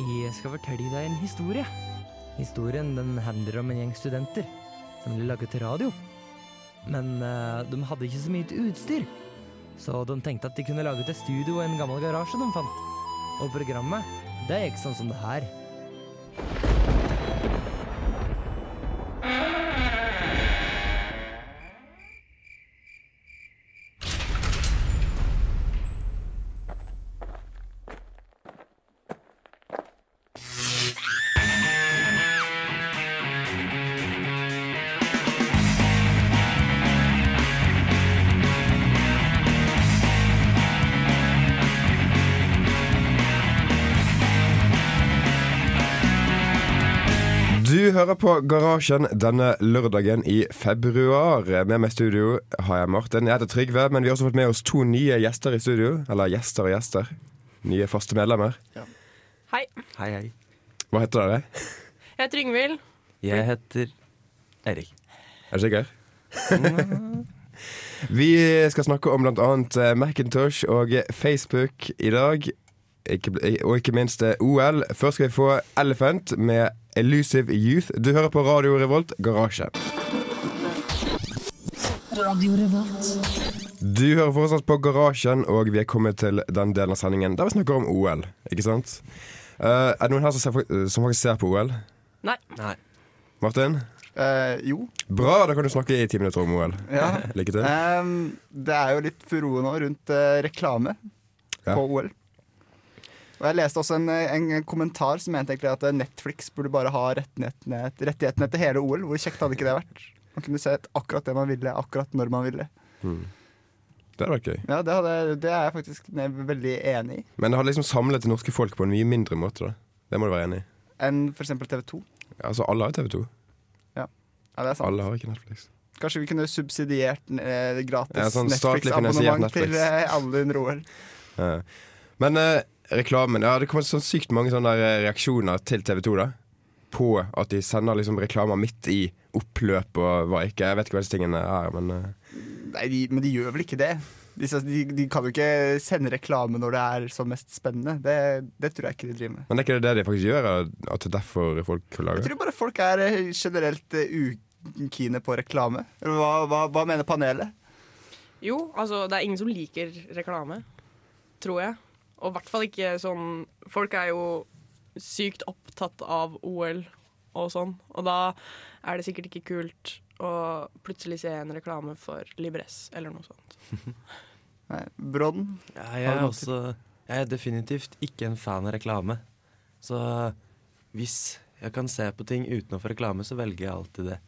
Jeg skal fortelle deg en historie. Historien den handler om en gjeng studenter som ville lage til radio. Men uh, de hadde ikke så mye utstyr, så de tenkte at de kunne lage til studio i en gammel garasje de fant. Og programmet, det gikk sånn som det her. Du hører på Garasjen denne lørdagen i februar. Med meg i studio har jeg Martin. Jeg heter Trygve, men vi har også fått med oss to nye gjester i studio. Eller gjester og gjester. Nye faste medlemmer. Hei, Hei, hei. Hva heter dere? jeg heter Yngvild. Jeg heter Erik. Er du sikker? vi skal snakke om annet eh, Macintosh og Facebook i dag. Ikke, og ikke minst eh, OL. Først skal vi få Elephant med Elusive Youth. Du hører på Radio Revolt, Garasje. Du hører fortsatt på Garasjen, og vi er kommet til den delen av sendingen der vi snakker om OL. Ikke sant? Uh, er det noen her som, ser, som faktisk ser på OL? Nei. Nei. Martin? Uh, jo. Bra, da kan du snakke i ti minutter om OL. Ja. Lykke til. Um, det er jo litt furore nå rundt uh, reklame Ja. på OL. Og Jeg leste også en, en kommentar som mente egentlig at Netflix burde bare ha rettighetene, rettighetene til hele OL. Hvor kjekt hadde ikke det vært? Man kunne sett akkurat det man ville, akkurat når man ville. Det hadde vært gøy. Ja, Det, hadde, det er jeg faktisk veldig enig i. Men det hadde liksom samlet det norske folk på en mye mindre måte. da Det må du være enig i. Enn f.eks. TV 2. Ja, altså, alle har TV2. Ja, det er sant. Alle har ikke Netflix. Kanskje vi kunne subsidiert eh, gratis Ja, sånn Netflix-abonnement Netflix-abonnement til eh, alle under OL. Ja. Men eh, reklamen Ja, det kommer sånn sykt mange sånne eh, reaksjoner til TV2 da på at de sender liksom reklamer midt i oppløp og hva ikke. Jeg vet ikke hva disse tingene er, men eh, Nei, de, men de gjør vel ikke det? De, de, de kan jo ikke sende reklame når det er som mest spennende. Det, det tror jeg ikke de driver med. Men det er ikke det de faktisk gjør? At det er derfor folk lager Jeg tror bare folk er eh, generelt ukine på reklame. Hva, hva, hva mener panelet? Jo, altså, det er ingen som liker reklame, tror jeg. Og i hvert fall ikke sånn Folk er jo sykt opptatt av OL og sånn, og da er det sikkert ikke kult å plutselig se en reklame for Libress eller noe sånt. Nei, Brodden? Ja, jeg, er også, jeg er definitivt ikke en fan av reklame. Så hvis jeg kan se på ting uten å få reklame, så velger jeg alltid det.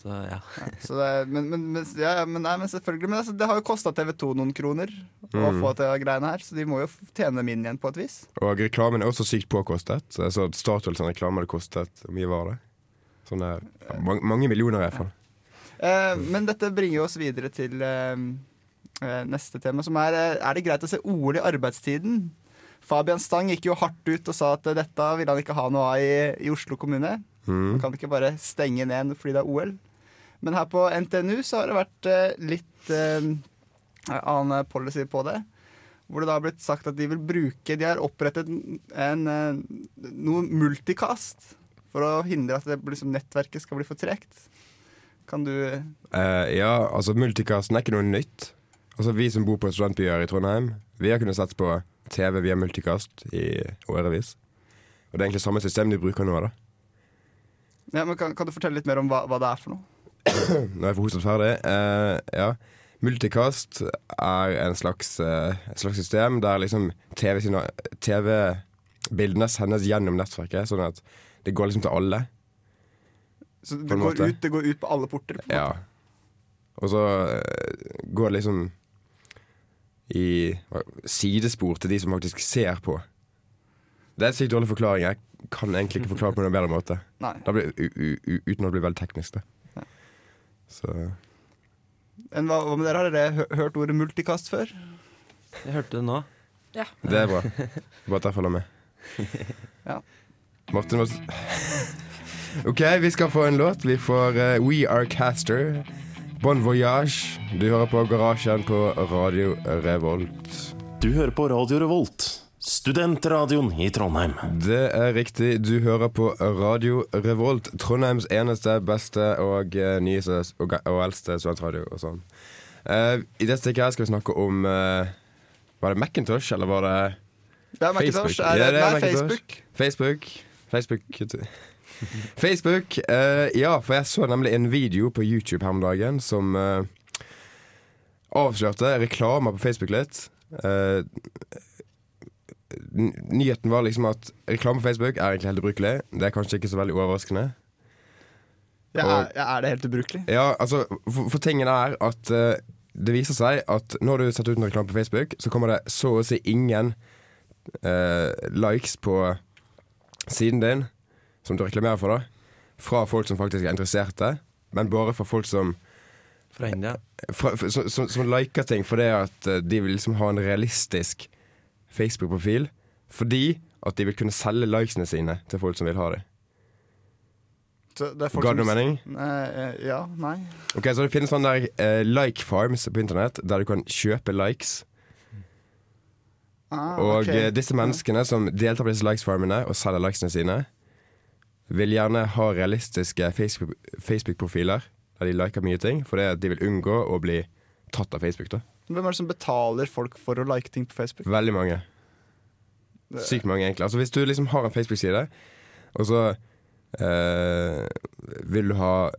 Så ja. Så det, men, men, men, ja, men, nei, men selvfølgelig Men altså, det har jo kosta TV 2 noen kroner å Mm. få til greiene her, så de må jo tjene dem inn igjen på et vis. Og reklamen er også sykt påkostet. Så jeg så at Statoil sin reklame hadde kostet Hvor mye var det? Sånne, ja, mange, mange millioner i hvert fall. Eh, men dette bringer oss videre til eh, eh, neste tema, som er eh, Er det greit å se OL i arbeidstiden? Fabian Stang gikk jo hardt ut og sa at dette ville han ikke ha noe av i, i Oslo kommune. Mm. Man kan ikke bare stenge ned fordi det er OL. Men her på NTNU så har det vært eh, litt eh, annen policy på det. Hvor det da har blitt sagt at de vil bruke De har opprettet en, eh, noe multicast for å hindre at det, liksom, nettverket skal bli for tregt. Kan du uh, ja, altså multicasten er ikke noe nytt. Altså Vi som bor på studentbyer i Trondheim, vi har kunnet sett på TV via multicast i årevis. Og det er egentlig samme system de bruker nå. da Ja, men kan, kan du fortelle litt mer om hva, hva det er for noe? Nå er jeg for hostet ferdig. Uh, ja. Multicast er en slags, uh, et slags system der liksom TV-bildene TV-bildene sendes gjennom nettverket, sånn at det går liksom til alle. Så det går, ut, det går ut på alle porter? På Ja. Og så uh, går det liksom i hva- sidespor til de som faktisk ser på. Det er en sykt dårlig forklaring. Jeg kan egentlig ikke forklare på noen bedre måte. Blir, u, u, uten å bli veldig teknisk. Da. Så En, hva, hva med dere? Har dere hørt ordet multikast før? Jeg hørte det nå. Ja. det er bra. Bare derfor la med. Ja. Martin må OK, vi skal få en låt. Vi får uh, We Are Caster. Bon voyage. Du hører på Garasjen på Radio Revolt. Du hører på Radio Revolt, Studentradioen i Trondheim. Det er riktig. Du hører på Radio Revolt. Trondheims eneste, beste og eh, nyeste og, og eldste studentradio og sånn. Uh, I det stikket her skal vi snakke om uh, Var det Macintosh, eller var det Ja, Macintosh. Facebook. Er, Ja, det er nei, Macintosh. Facebook. Facebook? Facebook Facebook. Uh, ja, for jeg så nemlig en video på YouTube her om dagen som avslørte reklamer på Facebook litt. Eh, n- nyheten var liksom at reklame på Facebook er egentlig helt ubrukelig. Det er kanskje ikke så veldig overraskende. Ja, Og- er, ja, er det helt ubrukelig? Ja, altså, for, for tingen er at uh, det viser seg at når du setter ut en reklame på Facebook, så kommer det så å si ingen uh, likes på siden din som du reklamerer for, da. Fra folk som faktisk er interesserte, men bare fra folk som Fra India. fra, som, som, som liker ting fordi at eh, de vil liksom ha en realistisk Facebook-profil. Fordi at de vil kunne selge likesene sine til folk som vil ha det. Så det Ga det noen noe mening? Eh, eh, ja, nei. Ok, Så det finnes sånne der, eh, like farms på internett, der du kan kjøpe likes. Ah, Og ok. eh, disse menneskene som deltar på disse likes-farmene og selger likesene sine, vil gjerne ha realistiske Facebook- Facebook-profiler der de liker mye ting, fordi de vil unngå å bli tatt av Facebook. da Hvem er det som betaler folk for å like ting på Facebook? Veldig mange. Sykt mange, egentlig. Altså Hvis du liksom har en Facebook-side, og så eh, vil du ha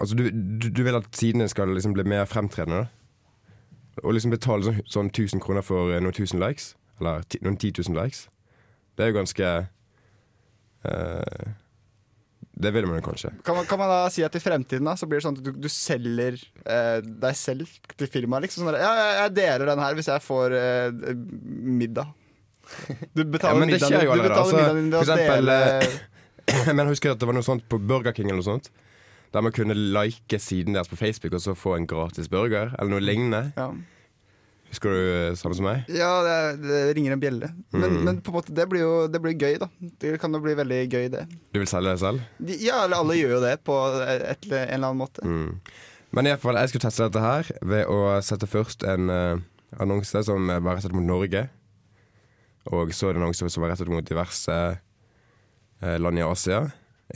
Altså du, du, du vil at sidene skal liksom bli mer fremtredende. da Og liksom betale sånn, sånn 1000 kroner for eh, noen tusen likes, eller ti, noen 10 000 likes, det er jo ganske eh, Det vil man jo kanskje. Kan man, kan man da si at i fremtiden da, så blir det sånn at du, du selger eh, deg selv til firmaet? Liksom, sånn ja, jeg, jeg deler den her hvis jeg får eh, middag. Du betaler Ja, middagen din- du betaler altså, middagen din ved å dele- Men jeg husker at det var noe sånt på Burger King eller noe sånt. Der man kunne like siden deres på Facebook og så få en gratis burger, eller noe lignende. ja. Husker du eh, samme som meg? Ja, det, det ringer en bjelle. Men, Mm. men på en måte, det blir jo det blir gøy, da. Det kan jo bli veldig gøy, det. Du vil selge deg selv? Ja, alle gjør jo det på et, en eller annen måte. Mm. Men i hvert fall, jeg skulle teste dette her ved å sette først en uh, annonse som var rettet mot Norge. Og så en annonse som var rettet mot diverse uh, land i Asia.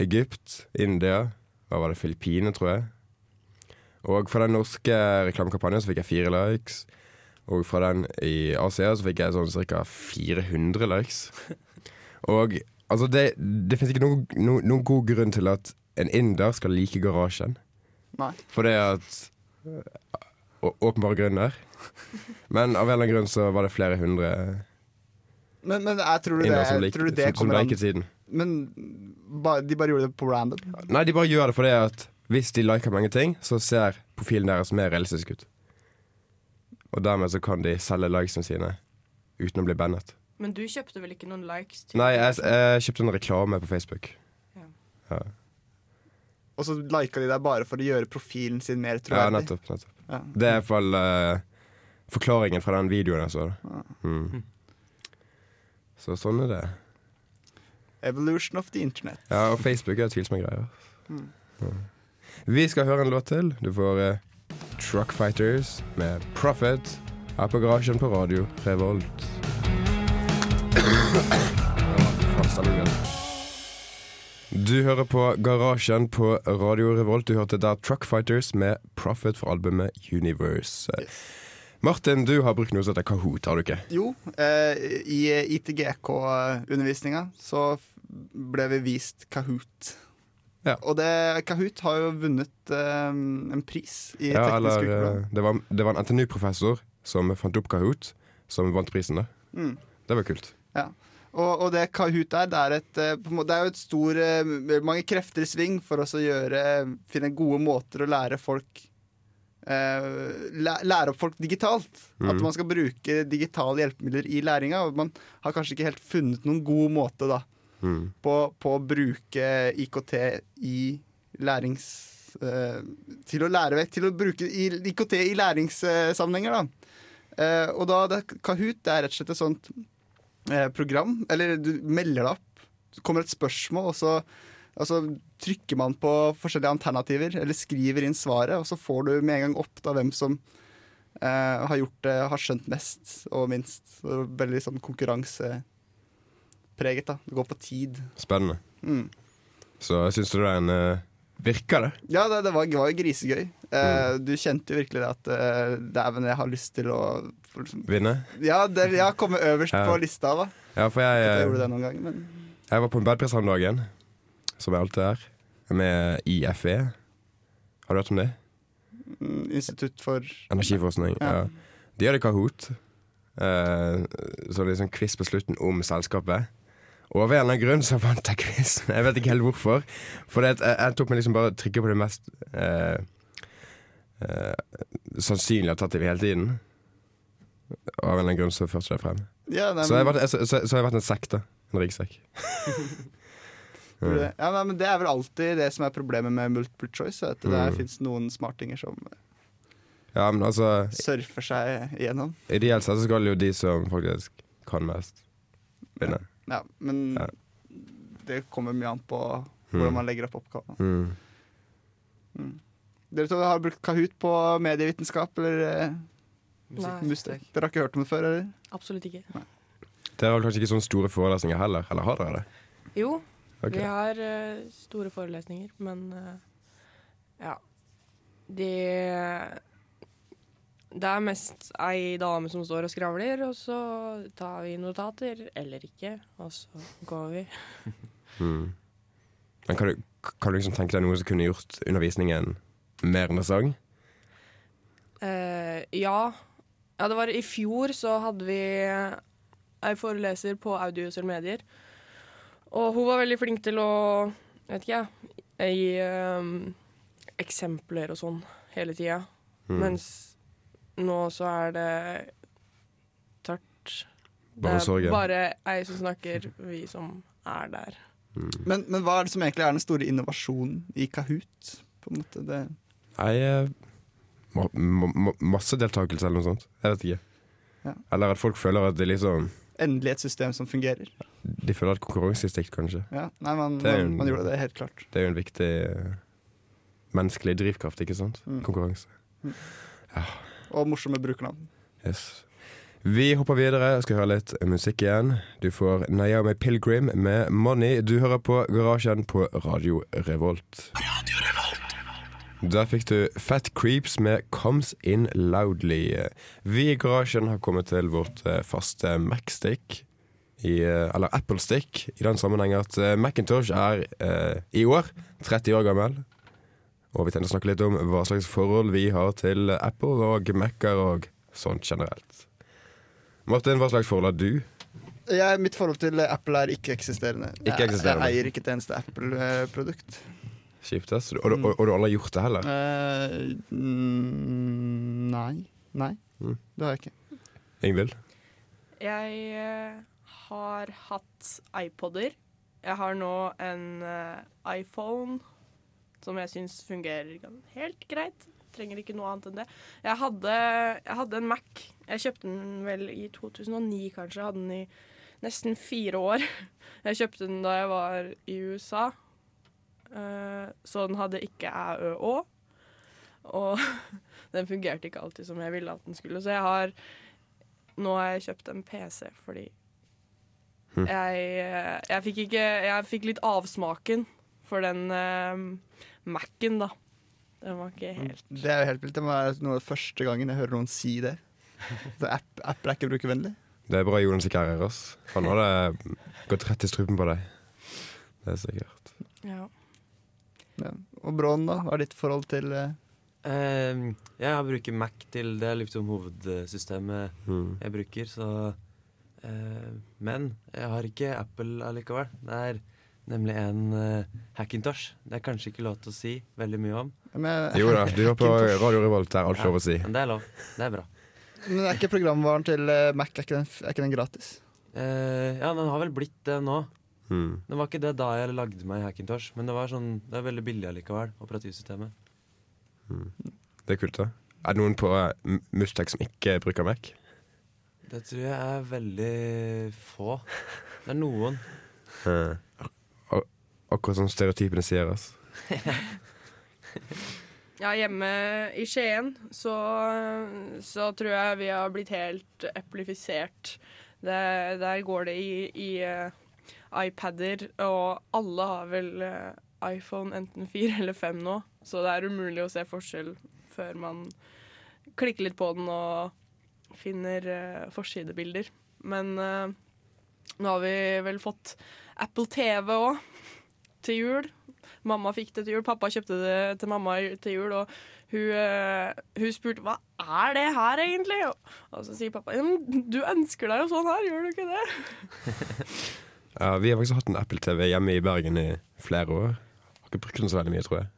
Egypt, India, hva var det, Filippinene, tror jeg. Og for den norske reklamekampanjen så fikk jeg fire likes. Og fra den i Asia så fikk jeg sånn ca. 400 likes. Og altså, det, det finnes ikke noen, no, noen god grunn til at en inder skal like garasjen. Nei. For det at Åpenbare grunner. Men av en eller annen grunn så var det flere hundre Men, men jeg tror du det, som, lik, tror du det som, som liket siden. Men ba, de bare gjorde det på random? Nei, de bare gjør det fordi at hvis de liker mange ting, så ser profilen deres mer realistisk ut. Og dermed så kan de selge likesene sine uten å bli bannet. Men du kjøpte vel ikke noen likes? til Nei, jeg, jeg kjøpte en reklame på Facebook. Og så lika de deg bare for å gjøre profilen sin mer Ja, nettopp. nettopp. Ja. Det er i hvert fall eh, forklaringen fra den videoen jeg så. Mm. Så sånn er det. Evolution of the internet. Ja, og Facebook er tvilsomme greier. Ja. Vi skal høre en låt til. Du får eh, Truck Fighters med Profit her på Garasjen på radio Revolt. Du hører på Garasjen på Radio Revolt. Du hørte der Truck Fighters med Profit fra albumet Universe. Martin, du har brukt noe som heter Kahoot, har du ikke? Jo, eh, i ITGK-undervisninga så ble vi vist Kahoot. Ja. Og det, Kahoot har jo vunnet eh, en pris i Ja, Teknisk Ukeblad. eh, det var, det var en NTNU-professor som fant opp Kahoot, som vant prisen. da. Mm. Det var kult. Ja. Og, og det Kahoot er, det er, et, eh, det er jo et stor eh, Mange krefter i sving for oss å gjøre Finne gode måter å lære folk eh, Lære opp folk digitalt. At man skal bruke digitale hjelpemidler i læringa. Og man har kanskje ikke helt funnet noen god måte da Mm. på, på å bruke IKT i lærings... Uh, til å lære vekk, til å bruke IKT i læringssammenhenger, da. Uh, og da det, Kahoot det er rett og slett et sånt uh, program, eller du melder deg opp, så kommer et spørsmål, og så, altså, trykker man på forskjellige alternativer, eller skriver inn svaret, og så får du med en gang opp da hvem som har gjort det, har skjønt mest og minst. Så veldig sånn konkurransepreget, da. Det går på tid. Spennende. Mm. Så syns du den uh, virka det? Ja, det, det, var, det var jo grisegøy. mm. Du kjente jo virkelig det at uh, dæven, jeg har lyst til å Vinne? Ja, det, ja komme øverst Ja. på lista, da. Ja, for jeg, Jeg jeg, gjorde det noen gang, men jeg var på en bedpress om dagen, som jeg alltid er, med IFE. Har du hørt om det? mm, Institutt for Energiforskning. Ja. Ja. De hadde Kahoot. Eh, så liksom quiz på slutten om selskapet. Og av en eller annen grunn så vant jeg quizen. Jeg vet ikke helt hvorfor. For jeg, jeg tok meg liksom bare å trykke på det mest eh, eh, sannsynlige alternativet hele tiden. Og av en eller annen grunn så førte det frem. Ja, nei, Så jeg har vært, så, så, så har jeg vært en sekk, da. En ryggsekk. mm. ja, nei, men det er vel alltid det som er problemet med multiple choice. At det Mm. fins noen smartinger som Ja, men altså surfer seg igjennom. Ideelt sett så skal jo de som faktisk kan mest, vinne. Ja, men Ja. det kommer mye an på Mm. hvordan man legger opp oppgaven. Mm. Dere to har brukt Kahoot på medievitenskap, eller eh, Nei. mustek? Dere har ikke hørt om det før, eller? Absolutt ikke. Dere har kanskje ikke sånne store forelesninger heller? Eller har dere det? Jo, okay. vi har uh, store forelesninger, men uh, ja. De Det er mest ei dame som står og skravler, og så tar vi notater, eller ikke, og så går vi. Mm. Men kan du, kan du liksom tenke deg noe som kunne gjort undervisningen mer interessant? Uh, ja. ja, det var i fjor så hadde vi ei foreleser på audiovisuelle medier. Og hun var veldig flink til å, vet ikke jeg, gi ehm, eksempler og sånn hele tida. Mm. Mens nå så er det tørt. Bare det er sorgen. bare ei som snakker, vi som er der. Mm. Men, men hva er det som egentlig er den store innovasjonen i Kahoot? På en måte det Nei, eh, ma ma ma massedeltakelse eller noe sånt. Jeg vet ikke. Ja. Eller at folk føler at det liksom Endelig et system som fungerer. De føler at konkurranseinstinkt, kanskje. Ja, nei, man, Det er jo man, en- man gjorde det helt klart. Det er jo en viktig eh, menneskelig drivkraft, ikke sant? Mm. Konkurranse. Og morsomme brukernavn. Yes. Vi hopper videre og skal høre litt musikk igjen. Du får Naomi Pilgrim med 'Money'. Du hører på Garasjen på Radio Revolt. Radio Revolt. Der fikk du Fat Creeps med 'Comes In Loudly'. Vi i Garasjen har kommet til vårt eh, faste Mac-stick. I, eh, eller Apple-stick, i den sammenheng at eh, Macintosh er eh, i år 30 år gammel. Og vi tenkte å snakke litt om hva slags forhold vi har til Apple og Mac-er og sånt generelt. Martin, hva slags forhold har du? Jeg, mitt forhold til Apple er ikke-eksisterende. Ikke-eksisterende. Jeg, jeg eier ikke et eneste Apple-produkt. Kjipt, ass. Og, og, og, og du har aldri gjort det heller? Uh, mm, nei. Nei, Mm. det har jeg ikke. Ingvild? Jeg eh, har hatt iPoder. Jeg har nå en uh, iPhone som jeg syns fungerer helt greit. Trenger ikke noe annet enn det. Jeg hadde, jeg hadde en Mac. Jeg kjøpte den vel i 2009, kanskje. Jeg hadde den i nesten fire år. Jeg kjøpte den da jeg var i USA. Eh, så den hadde ikke æ, ø, å. Og den fungerte ikke alltid som jeg ville at den skulle. Så jeg har nå har jeg kjøpt en PC fordi Hm. jeg, eh, jeg fikk ikke Jeg fikk litt avsmaken for den uh, Mac-en, da. Den var ikke helt Det er jo helt vilt. Det må være noe av det første gangen jeg hører noen si det. Så app, Apple er ikke brukervennlig. Det er bra Jonas ikke er her, ass. Han hadde gått rett i strupen på deg. Det er sikkert. ja. Ja. Og Brån, da? Hva er ditt forhold til uh... Eh, jeg bruker Mac til Det er liksom hovedsystemet Mm. jeg bruker, så uh, Men jeg har ikke Apple allikevel. Det er nemlig en uh, Hackintosh. Det er kanskje ikke lov til å si veldig mye om, Men, Jo da, du var på Radio Revolt, det er alt Ja. lov å si. men det er lov. Det er bra. Men er ikke programvaren til eh, Mac er ikke den, er ikke den gratis? Uh, ja, den har vel blitt det nå. Hmm. Det var ikke det da jeg lagde meg Hackintosh, men det var sånn, det er veldig billig allikevel, operativsystemet. Det er kult, da. Er det noen på eh, Mustek som ikke bruker Mac? Det tror jeg er veldig få. Det er noen. Eh, ak- Akkurat som stereotypene sier, Altså. Ja, hjemme i Skien så, så tror jeg vi har blitt helt eplifisert. Det, der går det i, i uh, iPader, og alle har vel uh, iPhone enten 4 eller 5 nå, så det er umulig å se forskjell før man klikker litt på den og finner uh, forsidebilder. Men uh, nå har vi vel fått Apple TV òg, til jul. Mamma fikk det til jul, pappa kjøpte det til mamma til jul, og hun, eh, hun spurte hva er det her egentlig? Og, og så sier pappa du ønsker deg jo sånn her, gjør du ikke det? Ja, vi har faktisk hatt en Apple TV hjemme i Bergen i flere år. Har ikke brukt den så veldig mye, tror jeg.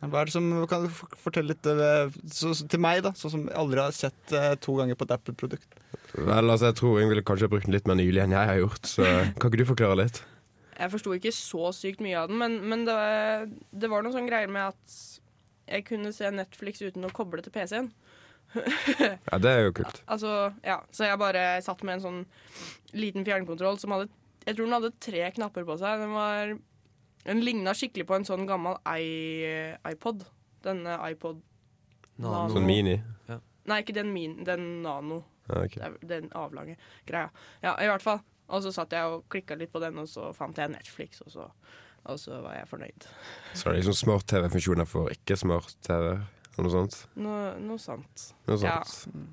Hva er det som, Kan du fortelle litt eh, så, så, til meg, da, sånn som aldri har sett uh, to ganger på et Apple-produkt? Vel, altså, jeg tror jeg ville kanskje ha brukt den litt mer nylig enn jeg har gjort, så kan ikke du forklare litt? Jeg forsto ikke så sykt mye av den, men, men det, var- det var noen sånne greier med at jeg kunne se Netflix uten å koble til PC-en. Ja, det er jo kult. Altså, ja, så jeg bare satt med en sånn liten fjernkontroll som hadde Jeg tror den hadde tre knapper på seg. Den var Den ligna skikkelig på en sånn gammel i, iPod. Denne iPod Nano. Sånn mini. Nei, ikke den min, den nano. Ja, ok. Er Den avlange greia. Ja, i hvert fall. Og så satt jeg og klikka litt på den, og så fant jeg Netflix, og så, og så var jeg fornøyd. Så det er liksom smart-TV-funksjoner for ikke-smart-TV, eller noe sånt. No, noe sånt. Noe Ja. sånt.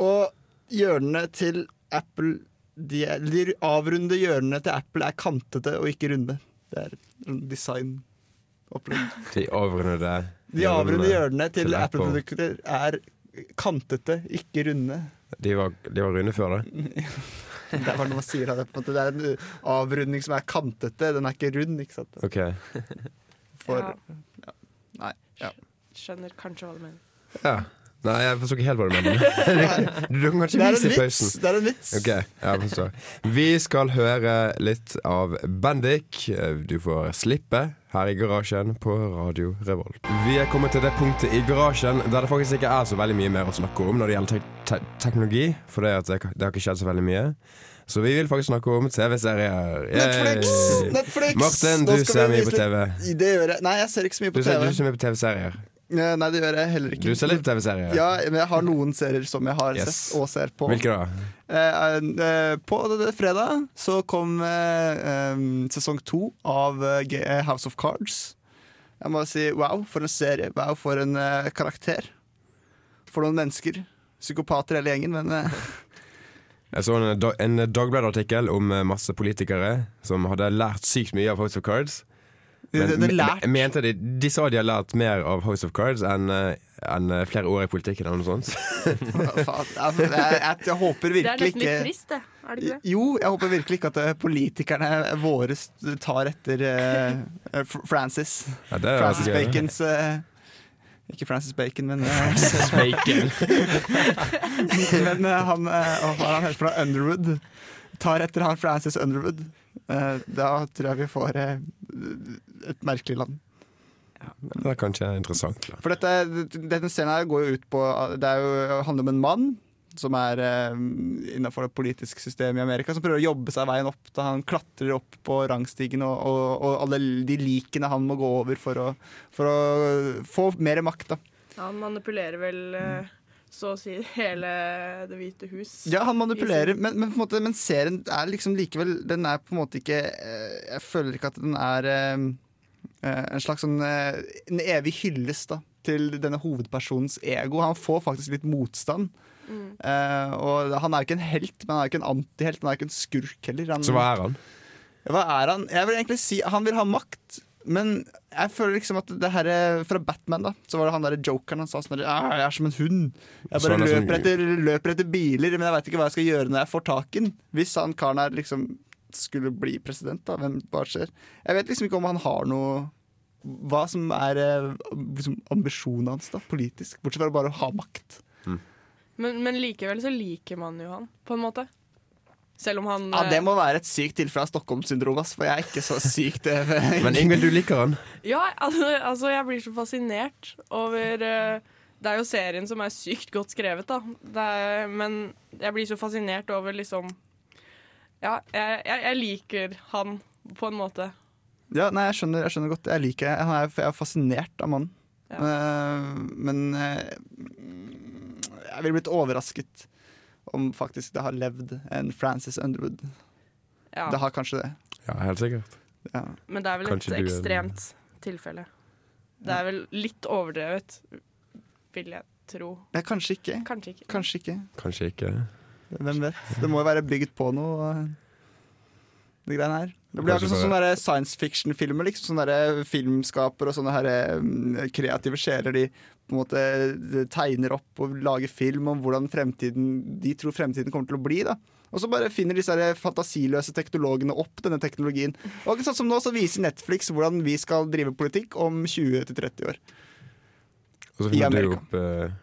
Og hjørnene til Apple De, er- de avrunde hjørnene til Apple er kantete og ikke runde. Det er designopplegg. De avrundede De avrunde hjørnene til, til Apple. Apple-produkter er kantete, ikke runde. De var, de var runde før det. Det er bare når man sier det, på en måte. det er en avrunding som er kantete, den er ikke rund. ikke sant? Okay. For, Ja. Nei, ja. Skjønner kanskje hva du mener. Ja. Nei, jeg forstår ikke helt hva du mener. Du kan kanskje vise i pausen. Det er en vits. Okay, jeg forstår. Vi skal høre litt av Bendik. Du får slippe her i garasjen på Radio Revolt. Vi er kommet til det punktet i garasjen der det faktisk ikke er så veldig mye mer å snakke om når det gjelder te te teknologi, for det, det, det har ikke skjedd så veldig mye. Så vi vil faktisk snakke om TV-serier. Netflix! Netflix! Martin, du ser mye på TV. Det gjør jeg. Nei, jeg ser ikke så mye Du TV. ser, du ser mye på TV-serier. Eh, Nei, det gjør jeg heller ikke. Du ser litt TV-serier. Ja, men jeg har noen serier som jeg har Yes. sett og ser på. Hvilke da? Eh, eh, på fredag så kom eh, sesong to av eh, eh, House of Cards. Jeg må si wow, for en serie. Wow, for en karakter. For noen mennesker. Psykopater hele gjengen, men Jeg så en, en Dagbladet-artikkel om masse politikere som hadde lært sykt mye av House of Cards. Det, det, det er lært. me- mente de, de sa de har lært mer av House of Cards enn eh, enn, eh, flere år i politikken eller noe sånt. Faen, jeg, jeg, håper virkelig håper Det er nesten litt ikke trist, det. Er det ikke det? Jo, jeg håper virkelig ikke at eh, politikerne våre tar etter eh, Francis. Ja, det er Francis. Bacons uh, Ikke Francis Bacon, men Francis Bacon. Men uh, han, uh, hva er han helt fra Underwood tar etter han Francis Underwood. Eh, da tror jeg vi får et merkelig land. Det er kanskje interessant. Da. For dette, denne scenen her går jo ut på Det er jo, handler om en mann som er eh, innenfor det politiske systemet i Amerika, som prøver å jobbe seg veien opp. Da han klatrer opp på rangstigen og, og, og alle de likene han må gå over for å, for å få mer makt. da Han manipulerer vel eh, så å si hele Det hvite hus. Ja, han manipulerer, men, men, på en måte, men serien er liksom likevel Den er på en måte ikke eh, Jeg føler ikke at den er eh, eh, en slags sånn En evig hyllest da til denne hovedpersonens ego. Han får faktisk litt motstand. Mm. Eh, og han er ikke en helt, men han er ikke en antihelt. Han er ikke en skurk heller. Han, Så hva er han? hva er han? Jeg vil egentlig si Han vil ha makt, men jeg føler liksom at det her er fra Batman, da. Så var det han derre jokeren han sa sånn der, «Ah, Jeg er som en hund. Jeg bare løper, etter, løper etter biler, men jeg veit ikke hva jeg skal gjøre når jeg får tak i den. Hvis han karen her liksom skulle bli president, da. Hvem, hva skjer? Jeg vet liksom ikke om han har noe Hva som er eh, liksom, ambisjonen hans da, politisk. Bortsett fra bare å ha makt. Men, men likevel så liker man jo han, på en måte. Selv om han Ja, Det eh, må være et sykt tilfelle av Stockholm-syndrom, for jeg er ikke så sykt eh, Men Ingvild, du liker han? Ja, altså, jeg blir så fascinert over eh, Det er jo serien som er sykt godt skrevet, da. Det er, men jeg blir så fascinert over liksom Ja, jeg, jeg, jeg liker han på en måte. Ja, nei, jeg skjønner, jeg skjønner godt. Jeg liker Han er, jeg er fascinert av mannen. Eh, men jeg ville blitt overrasket om faktisk det har levd en Frances Underwood. Ja. Det har kanskje det. Ja, helt sikkert. Ja. Men det er vel Kanskje et ekstremt er- tilfelle. Det er vel litt overdrevet, vil jeg tro. Ja, kanskje ikke. Kanskje ikke. Kanskje ikke. Kanskje ikke. Hvem vet? Det må jo være bygd på noe, eh, det greiene her. Det blir akkurat sånn sånne science fiction-filmer. Liksom. Sånne der filmskapere og sånne her, eh, kreative sjeler. De på en måte tegner opp og lager film om hvordan fremtiden, de tror fremtiden kommer til å bli. da og så bare finner disse fantasiløse teknologene opp denne teknologien. Og akkurat sånn som nå så viser Netflix hvordan vi skal drive politikk om 20-30 år. Og så I finner du Amerika. opp uh...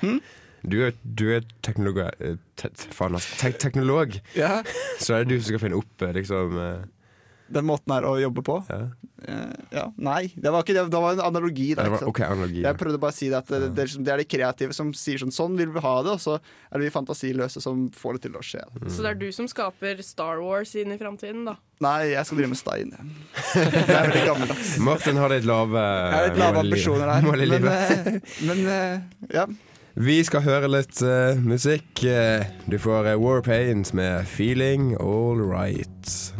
Hm? Du er, du er teknolog, eh, te, faen, altså, te, teknolog, Ja, så er det du som skal finne opp eh, liksom eh, Den måten her å jobbe på. ja. Eh, ja, Nei, det var ikke det. Det var en analogi. Da, ikke var, sant? OK, analogi. Jeg prøvde bare å si det at det, det, det er de kreative som sier sånn Sånn vil vi ha det, og så er det vi fantasiløse som får det til å skje. Så det er du som skaper Star Wars inn i framtiden, da? Nei, jeg skal drive med stein. Det er veldig gammeldags. Martin har litt lave Jeg har litt lave ambisjoner her. Men, men ja. Vi skal høre litt uh, musikk. Eh, Du får eh, Warpaint med 'Feeling All Right'.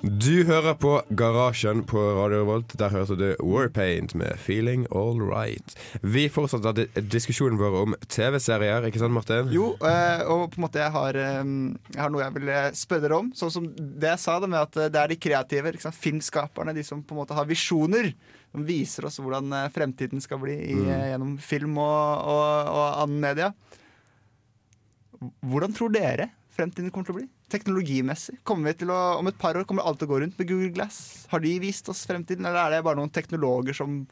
Du hører på Garasjen på Radio Revolt. Der hørte du Warpaint med 'Feeling All Right'. Vi fortsetter di- diskusjonen vår om TV-serier, ikke sant, Martin? Jo, eh, og på en måte jeg har, eh, jeg har noe jeg vil eh, spørre dere om. Sånn som det jeg sa, det med at det er de kreative, ikke sant? filmskaperne, de som på en måte har visjoner. Som viser oss hvordan fremtiden skal bli i, mm. gjennom film og, og, og annen media. Hvordan tror dere fremtiden kommer til å bli? Teknologimessig. Kommer vi til å, Om et par år kommer alt til å gå rundt med Google Glass. Har de vist oss fremtiden, eller er det bare noen teknologer som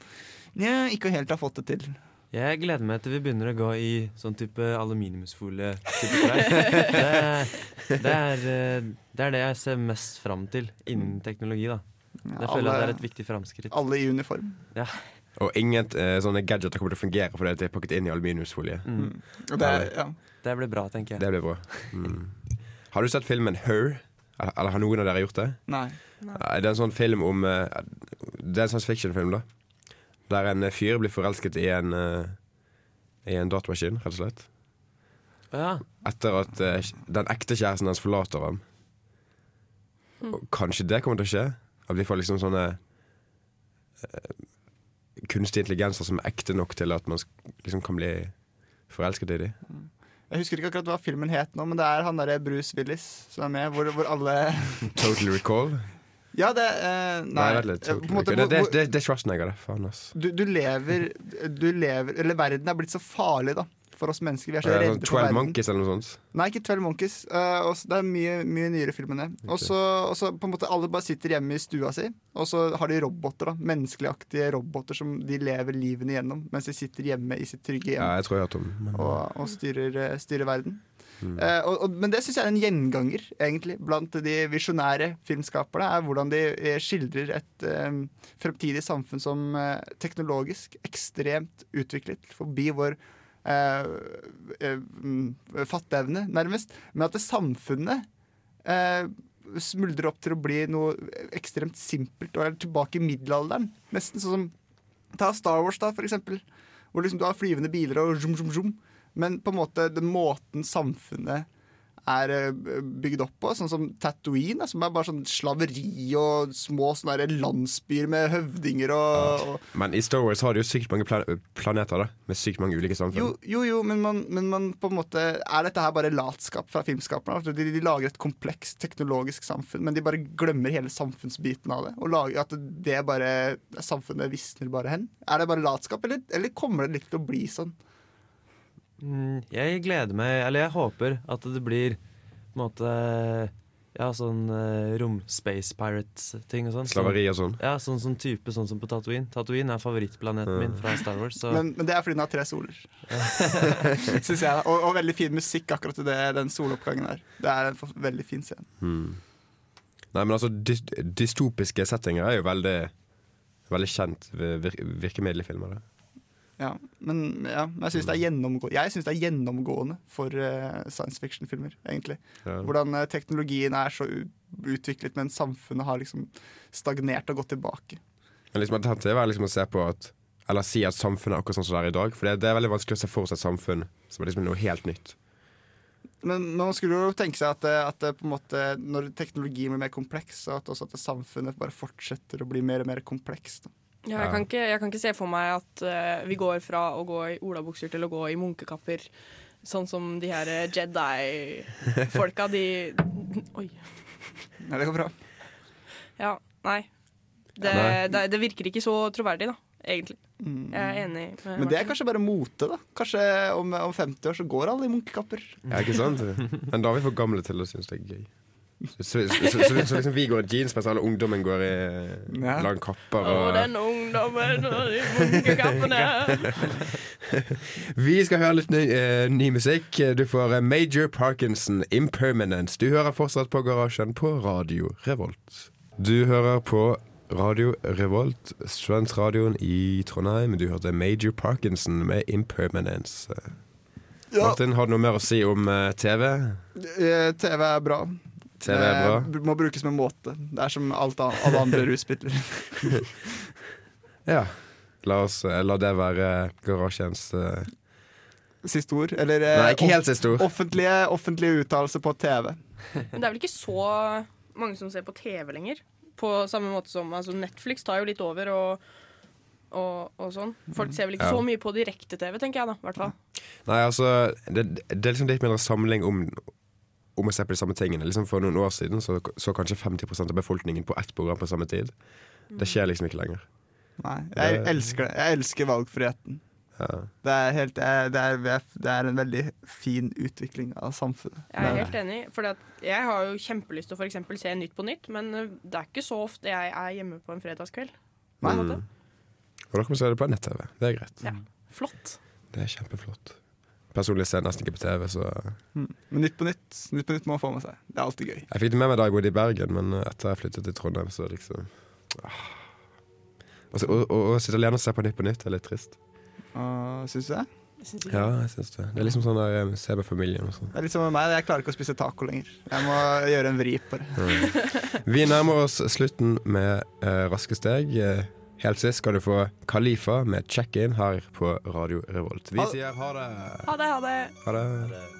ja, ikke helt har fått det til? Jeg gleder meg til vi begynner å gå i sånn type aluminiumsfolie. Type klær. det, det, er, eh, det er det jeg ser mest fram til innen teknologi. da Det føler jeg det er et viktig framskritt. alle i uniform. Ja Og ingen eh, sånne gadgeter kommer til å fungere fordi de er pakket inn i aluminiumsfolie. Mm. Det er, ja. Det blir bra, tenker jeg. Det blir bra. Mm. Har du sett filmen Her? Eller, har noen av dere gjort det? Nei. Nei, Det er en sånn film om eh, Det er en science fiction-film, da. Der en eh, fyr blir forelsket i en eh, I en datamaskin, rett og slett. Ja, Etter at den ekte kjæresten hans forlater ham. Og kanskje det kommer til å skje? At vi får liksom sånne eh, kunstige intelligenser som er ekte nok til at man liksom kan bli forelsket i dem. Jeg husker ikke akkurat hva filmen het nå, men det er han derre Bruce Willis som er med, hvor, hvor alle Total recall? Ja, det eh, Nei. Nei, det, en måte, det, det, det, det er Schwarzenegger, det. Faen, ass. du, du lever Du lever Eller verden er blitt så farlig, da. For oss mennesker. Vi er så redde sånn for 12 verden. Monkeys eller noe sånt. Nei, ikke 12 Monkeys. Uh, også, det er mye, mye nyere film enn det. Så og så på en måte alle bare sitter hjemme i stua si, og så har de roboter. da Menneskeligaktige roboter som de lever livene gjennom mens de sitter hjemme i sitt trygge hjem Ja, jeg tror jeg har men, og, og styrer, eh, styrer verden. Mm. Uh, og, og, men det syns jeg er en gjenganger egentlig blant de visjonære filmskaperne. Er hvordan de skildrer et eh, fremtidig samfunn som uh, teknologisk ekstremt utviklet forbi vår fatteevne, nærmest. Men at det samfunnet eh, smuldrer opp til å bli noe ekstremt simpelt og er tilbake i middelalderen. Nesten sånn som Ta Star Wars, da, for eksempel. Hvor liksom du har flyvende biler og zoom, zoom, zoom. Men på en måte den måten samfunnet er eh, bygd opp på, sånn som Tatooine, som er bare sånn slaveri og små sånne landsbyer med høvdinger og, og men i Star Wars har de jo sykt mange plan planeter, da. Med sykt mange ulike samfunn. Jo, jo, jo men, man, men man på en måte Er dette her bare latskap fra filmskaperne? Altså, De, de lager et komplekst teknologisk samfunn, men de bare glemmer hele samfunnsbiten av det. Og lager at det bare samfunnet visner bare hen. Er det bare latskap, eller, eller kommer det litt til å bli sånn? Mm, jeg gleder meg, eller jeg håper at det blir på en måte Ja, sånn uh, rom-space pirates-ting og sånn. Slaveri og sånn. Ja, sånn, sånn type sånn som på Tatooine. Tatooine er favorittplaneten min fra Star Wars. Så Men, men det er fordi den har tre soler. Syns jeg. Og, og veldig fin musikk akkurat i det, den soloppgangen der. Det er en veldig fin scene. Mm. Nei, men altså, dy dystopiske settinger er jo veldig Veldig kjent vir virkemiddel i filmer. da. Ja, men, ja, jeg syns det, det er gjennomgående for uh, science fiction-filmer, egentlig. Ja. Hvordan uh, teknologien er så utviklet, men samfunnet har liksom stagnert og gått tilbake. Men liksom, Alternativet er liksom å se på at eller si at samfunnet er akkurat sånn som det er i dag. For det, det er veldig vanskelig å se for seg et samfunn som er liksom noe helt nytt. Men, man skulle jo tenke seg at, at på en måte, når teknologien blir mer kompleks, og at også at samfunnet bare fortsetter å bli mer og mer komplekst. Da. Ja, jeg, kan ikke, jeg kan ikke se for meg at uh, vi går fra å gå i olabukser til å gå i munkekapper. Sånn som de her eh, Jedi-folka, de Oi. Nei, det går bra. Ja, nei. Det, det, det virker ikke så troverdig, da, egentlig. Mm. Jeg er enig. med Men det er kanskje bare mote, da. Kanskje om, om 50 år så går alle i munkekapper. Ja, ikke sant? Men da er vi for gamle til å synes det er gøy. Så, så, så, så, så liksom vi går i jeans, mens alle ungdommen går i Ja. lange kapper. Å, Og, den ungdommen og de munkekappene. vi skal høre litt ny, uh, ny musikk. Du får eh, Major Parkinson, 'Impermanence'. Du hører fortsatt på Garasjen på Radio Revolt. Du hører på Radio Revolt, studentradioen i Trondheim. Du hørte Major Parkinson med 'Impermanence'. Ja. Martin, har du noe mer å si om uh, TV? TV er bra. TV er bra. Det må brukes med måte. Det er som alt an alle andre rusmidler. Ja. La, oss, eh, la det være garasjens eh, Siste ord. Eller eh, Nei, ikke helt siste ord. offentlige, offentlige uttalelser på TV. Men det er vel ikke så mange som ser på TV lenger? På samme måte som altså Netflix tar jo litt over og, og, og sånn. Folk ser vel ikke Ja. så mye på direkte-TV, tenker jeg da. hvert fall. Nei, altså Det, det er liksom litt mindre samling om, om å se på de samme tingene. Liksom For noen år siden så, så kanskje 50% av befolkningen på ett program på samme tid. Det skjer liksom ikke lenger. Nei, jeg Det- elsker det. Jeg elsker valgfriheten. Ja. Det er, helt, det, er, det, er, en veldig fin utvikling av samfunnet. Jeg er helt enig. For jeg har jo kjempelyst til å for eksempel se Nytt på Nytt, men uh, det er ikke så ofte jeg er hjemme på en fredagskveld. På en Mm. Og da kan vi se det på nett-TV. Det er greit. Ja. Flott. Det er kjempeflott. Personlig ser jeg nesten ikke på TV, så Mm. Men Nytt på Nytt Nytt på Nytt må man få med seg. Det er alltid gøy. Jeg fikk det med meg da jeg bodde i Bergen, men etter jeg flyttet til Trondheim, så liksom ah. Å sitte alene og se på Nytt på Nytt er litt trist. Uh, Syns du det? Ja, jeg syns det. Det er liksom sånn der eh, se med familien og sånn. Det er litt som med meg. Jeg klarer ikke å spise taco lenger. Jeg må gjøre en vri på det. Vi nærmer oss slutten med uh, raske steg. Eh, helt sist skal du få Khalifa med check-in her på Radio Revolt. Vi sier ha det. Ha det, ha det. Ha det.